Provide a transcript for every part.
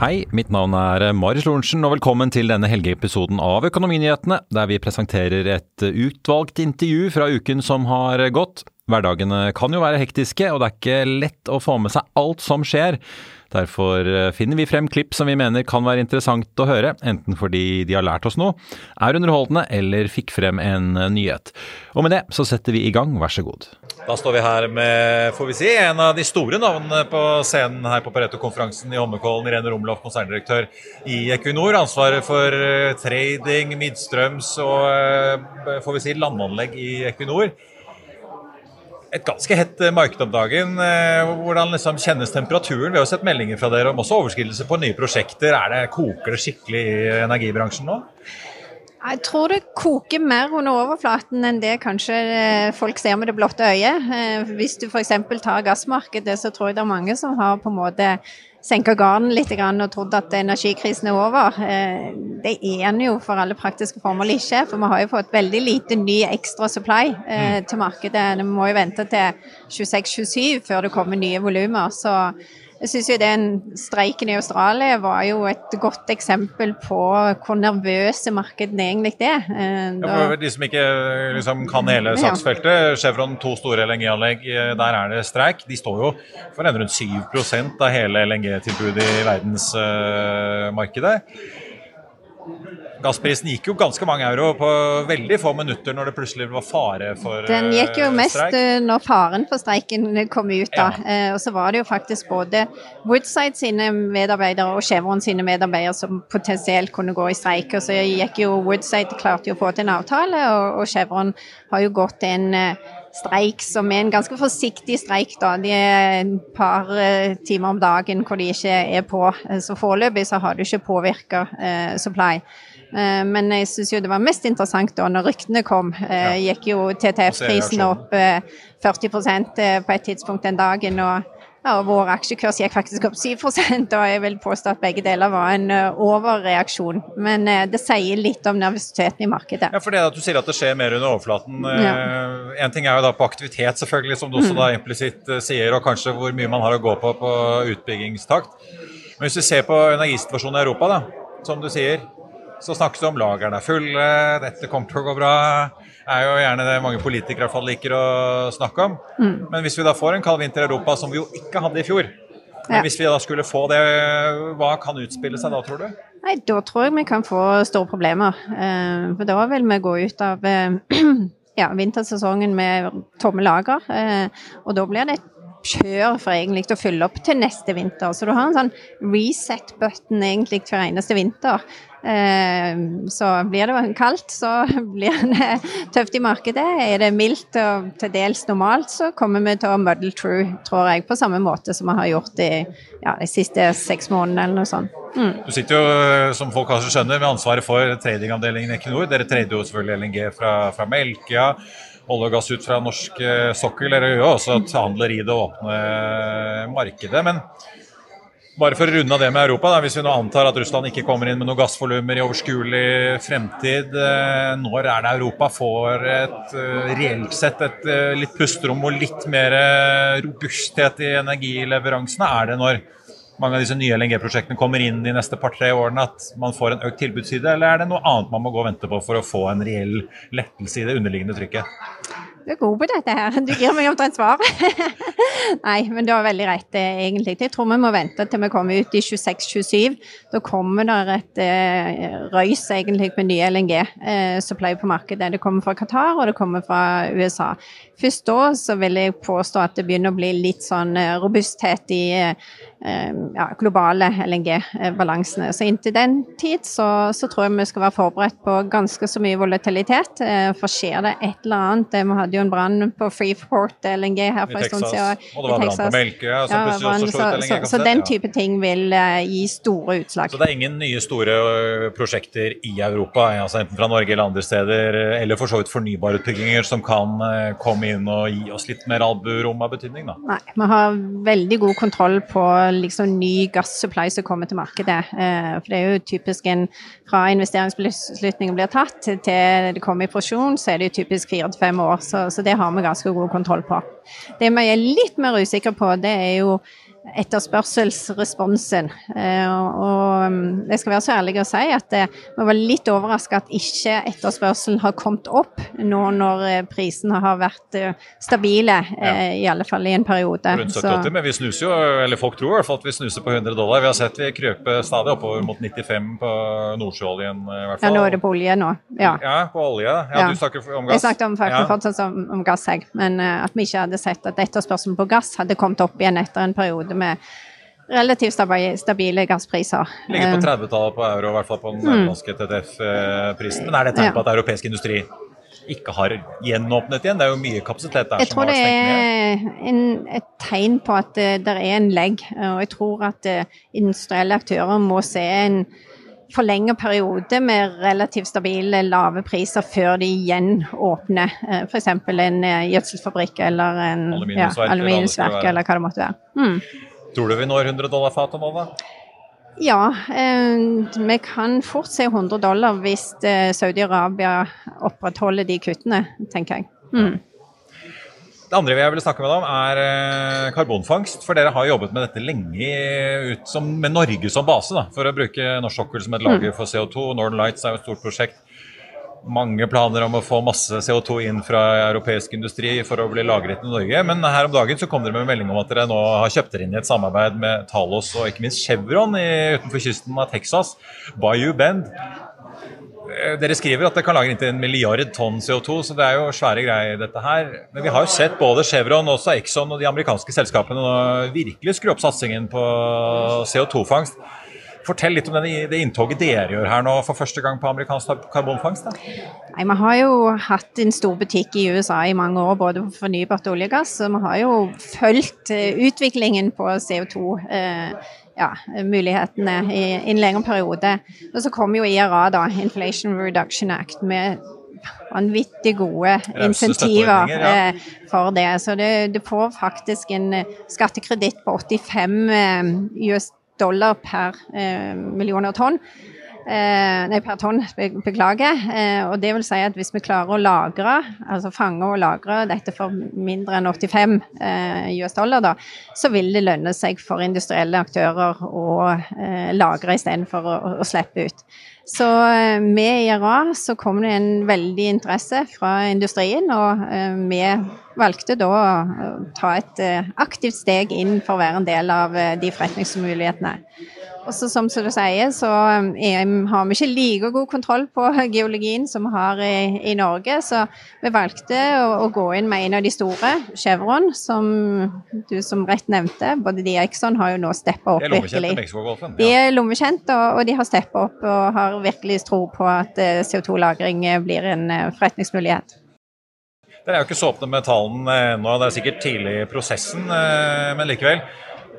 Hei, mitt navn er Marius Lorentzen, og velkommen til denne helgeepisoden av Økonominyhetene, der vi presenterer et utvalgt intervju fra uken som har gått. Hverdagene kan jo være hektiske, og det er ikke lett å få med seg alt som skjer. Derfor finner vi frem klipp som vi mener kan være interessant å høre, enten fordi de har lært oss noe, er underholdende eller fikk frem en nyhet. Og med det så setter vi i gang, vær så god. Da står vi her med får vi si, en av de store navnene på scenen her på Pareto-konferansen i Holmenkollen. Irene Romloff, konserndirektør i Equinor. Ansvaret for eh, trading, midstrøms og eh, får vi si, landanlegg i Equinor. Et ganske hett eh, marked om dagen. Eh, Hvordan liksom kjennes temperaturen? Vi har jo sett meldinger fra dere om også overskridelse på nye prosjekter. Er det, koker det skikkelig i energibransjen nå? Jeg tror det koker mer under overflaten enn det kanskje eh, folk ser med det blotte øyet. Eh, Hvis du f.eks. tar gassmarkedet, så tror jeg det er mange som har på en måte senka garden litt og trodd at energikrisen er over. Eh, Det er den jo for alle praktiske formål ikke, for vi har jo fått veldig lite ny ekstra supply eh, til markedet. Vi må jo vente til 26-27 før det kommer nye volumer. Så jeg syns jo den streiken i Australia var jo et godt eksempel på hvor nervøse markedene egentlig er. Da... Ja, for de som ikke liksom, kan hele saksfeltet, Chevron to store LNG-anlegg, eh, der er det streik. De står jo for en rundt 7% av hele LNG-tilbudet i verdensmarkedet. Gassprisen gikk jo ganske mange euro på veldig få minutter når det plutselig var fare for streik. Den gikk jo eh, mest streik. eh, når faren for streiken kom ut. da. Ja. Eh, og så var det jo faktisk både Woodside sine medarbeidere og Chevron sine medarbeidere som potensielt kunne gå i streik. Og så gikk jo Woodside klarte jo å få til en avtale, og, og Chevron har jo gått en eh, streik som er en ganske forsiktig streik. da. De er et par timer om dagen hvor de ikke er på. Så foreløpig så har det ikke påvirka eh, supply. Eh, Men jeg syns jo det var mest interessant da når ryktene kom. Ja. Gikk jo TTF-prisen opp eh, 40 eh, på et tidspunkt den dagen. og ja, og Vår aksjekurs gikk faktisk opp 7 og jeg vil påstå at begge deler var en eh, overreaksjon. Men eh, det sier litt om nervøsiteten i markedet. Ja, for det at du sier at det skjer mer under overflaten. eh, En ting er jo da på aktivitet, selvfølgelig, som du også Mm. da implisitt eh, sier, og kanskje hvor mye man har å gå på på utbyggingstakt. Men hvis vi ser på energisituasjonen i Europa, da, som du sier, så snakkes det om lagrene er fulle, dette kommer til å gå bra. Det er jo gjerne det mange politikere i hvert fall liker å snakke om. Mm. Men hvis vi da får en kald vinter i Europa, som vi jo ikke hadde i fjor, men Ja. hvis vi da skulle få det, hva kan utspille seg da, tror du? Nei, da tror jeg vi kan få store problemer. Eh, For da vil vi gå ut av eh, ja, vintersesongen med tomme lager. eh, Og da blir det et kjør for egentlig å fylle opp til neste vinter. Så du har en sånn reset-button egentlig hver eneste vinter. Eh, Så blir det kaldt, så blir det tøft i markedet. Er det mildt og til dels normalt, så kommer vi til å muddle through, tror jeg, på samme måte som vi har gjort i ja, de siste seks månedene eller noe sånt. Mm. Du sitter jo, eh, som folk kanskje skjønner, med ansvaret for tradingavdelingen i Equinor. Dere trader jo selvfølgelig LNG fra, fra Melkøya, olje og gass ut fra norsk eh, sokkel. eller jo også at handler i det åpne markedet. Men bare for å runde av det med Europa, da, hvis vi nå antar at Russland ikke kommer inn med noen gassvolumer i overskuelig fremtid, eh, når er det Europa får et eh, reelt sett et eh, litt pusterom og litt mer eh, robusthet i energileveransene? Er det når mange av disse nye LNG-prosjektene kommer inn de neste par-tre årene, at man får en økt tilbudsside, eller er det noe annet man må gå og vente på for å få en reell lettelse i det underliggende trykket? Du er god på dette her. Du gir meg omtrent svar. Nei, men du har veldig rett, eh, egentlig. Jeg tror vi må vente til vi kommer ut i 26-27. Da kommer det et eh, røys egentlig med nye LNG-supply eh, på markedet. Det kommer fra Qatar, og det kommer fra USA. Først da så vil jeg påstå at det begynner å bli litt sånn eh, robusthet i eh, Eh, ja, globale LNG-balansene. Så inntil den tid så, så, tror jeg vi skal være forberedt på ganske så mye volatilitet. For skjer det et eller annet det Vi hadde jo en brann på Freeport LNG her for en stund siden. Og det var brann på Melkøya ja, brann, LNG-kapasitet. Så, så, den type ting vil uh, gi store utslag. Så det er ingen nye store prosjekter i Europa, altså enten fra Norge eller andre steder, eller for så vidt fornybarutbygginger som kan uh, komme inn og gi oss litt mer alburom av betydning? da? Nei, vi har veldig god kontroll på liksom ny gassupply som kommer til markedet. Uh, for det er jo typisk en Fra investeringsbeslutningen blir tatt til det kommer i produksjon, så er det jo typisk fire til fem år. Så, så det har vi ganske god kontroll på. Det vi er litt mer usikre på, det er jo etterspørselsresponsen. Eh, og um, jeg skal være så ærlig å si at eh, vi var litt overraska at ikke etterspørselen har kommet opp nå når eh, prisene har vært stabile, ja. i alle fall i en periode. Rundt 70 men vi snuser jo, eller folk tror i hvert fall at vi snuser på 100 dollar. Vi har sett vi krøper stadig oppover mot 95 på nordsjøoljen i hvert fall. Ja, nå er det på olje nå. Ja, ja på olje. Ja, ja. Du snakker om gass. Jeg snakket om, ja. fortsatt om, om gass, jeg. Men at vi ikke hadde sett at etterspørselen på gass hadde kommet opp igjen etter en periode periode med relativt stabile gasspriser. Ligger på 30-tallet eh, på euro, i hvert fall på den utenlandske mm. TTF-prisen. Men er det tegn på at europeisk industri ikke har gjenåpnet igjen? Det er jo mye kapasitet der jeg som har stengt ned. Jeg tror det er en, et tegn på at uh, det er en legg. Og jeg tror at industrielle aktører må se en forlenget periode med relativt stabile, lave priser før de igjen åpner uh, f.eks. en gjødselfabrikk eller en aluminiumsverk, ja, aluminiumsverk eller hva det måtte være. Mm. Tror du vi når 100 dollar fatet nå, da? Ja, eh, vi kan fort se 100 dollar hvis eh, Saudi-Arabia opprettholder de kuttene, tenker jeg. Mm. Det andre jeg vil snakke med deg om, er eh, karbonfangst. For dere har jobbet med dette lenge ut som, med Norge som base, da, for å bruke norsk sokkel som et lager mm. for CO2. Northern Lights er jo et stort prosjekt mange planer om å få masse CO2 inn fra europeisk industri for å bli lagret i Norge. Men her om dagen så kom dere med melding om at dere nå har kjøpt dere inn i et samarbeid med Talos og ikke minst Chevron i, utenfor kysten av Texas. Bayou Bend. Eh, dere skriver at det kan lagre inntil en milliard tonn CO2, så det er jo svære greier, dette her. Men vi har jo sett både Chevron, også Exxon og de amerikanske selskapene virkelig skru opp satsingen på CO2-fangst. Fortell litt om det, det inntoget dere gjør her nå for første gang på amerikansk karbonfangst. Nei, Vi har jo hatt en stor butikk i USA i mange år, både for fornybart olje og gass. Og vi har jo fulgt eh, utviklingen på CO2. Eh, ja, mulighetene i, i en lengre periode. Og så kom jo IRA, da, Inflation Reduction Act, med vanvittig gode insentiver ja. eh, for det. Så det, det, får faktisk en eh, skattekreditt på 85 eh, US dollar per eh, millioner tonn. Eh, nei, per tonn, beklager. Eh, og det vil si at hvis vi klarer å lagre, altså fange og lagre dette for mindre enn 85 eh, US dollar, da, så vil det lønne seg for industrielle aktører å eh, lagre istedenfor å, å slippe ut. Så eh, med IRA så kom det en veldig interesse fra industrien, og eh, vi valgte da å ta et eh, aktivt steg inn for å være en del av de forretningsmulighetene. Og så som du sier, så er, har vi ikke like god kontroll på geologien som vi har i, i Norge, så vi valgte å, å, gå inn med en av de store, Chevron, som du som rett nevnte. Både de og Exxon har jo nå steppa opp virkelig. Ja. De er lommekjent, og, og de har steppa opp og har virkelig tro på at eh, CO2-lagring blir en eh, forretningsmulighet. Dere er jo ikke så åpne med tallene ennå, det er sikkert tidlig i prosessen, eh, men likevel.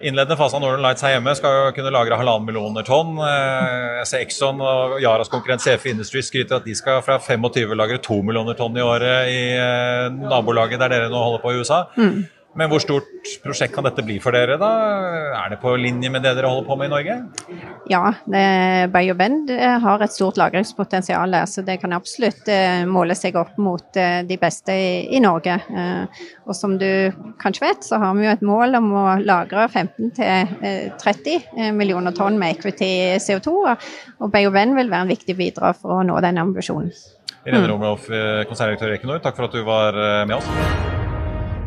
Innledende fase av Northern Lights her hjemme skal jo kunne lagre halvannen millioner tonn. Jeg ser Exxon og Yaras konkurrent CF Industries skryter at de skal fra 25 lagre to millioner tonn i året i nabolaget der dere nå holder på i USA. Mm. Men hvor stort prosjekt kan dette bli for dere, da? Er det på linje med det dere holder på med i Norge? Ja, BioBend har et stort lagringspotensial, så det kan absolutt eh, måle seg opp mot eh, de beste i Norge. Eh, og som du kanskje vet, så har vi jo et mål om å lagre 15-30 millioner tonn med equity CO2, og BioBend vil være en viktig bidrag for å nå den ambisjonen. Irene Romloff, konserndirektør i Equinor, takk for at du var med oss.